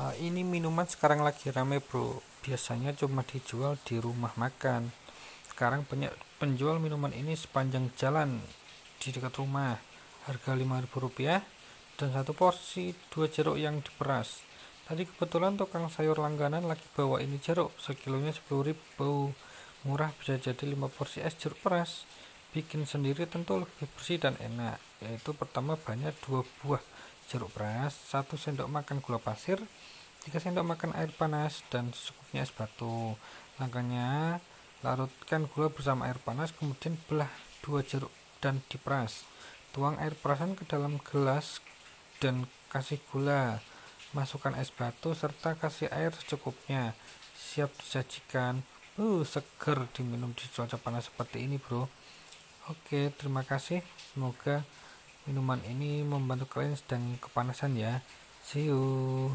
Uh, ini minuman sekarang lagi rame bro. Biasanya cuma dijual di rumah makan. Sekarang banyak penjual minuman ini sepanjang jalan di dekat rumah. Harga Rp5.000 dan satu porsi dua jeruk yang diperas. Tadi kebetulan tukang sayur langganan lagi bawa ini jeruk sekilonya 10.000 murah bisa jadi 5 porsi es jeruk peras bikin sendiri tentu lebih bersih dan enak yaitu pertama banyak dua buah jeruk peras, 1 sendok makan gula pasir, 3 sendok makan air panas, dan secukupnya es batu. Langkahnya, larutkan gula bersama air panas, kemudian belah dua jeruk dan diperas. Tuang air perasan ke dalam gelas dan kasih gula. Masukkan es batu serta kasih air secukupnya. Siap disajikan. Uh, seger diminum di cuaca panas seperti ini, bro. Oke, terima kasih. Semoga minuman ini membantu kalian sedang kepanasan ya see you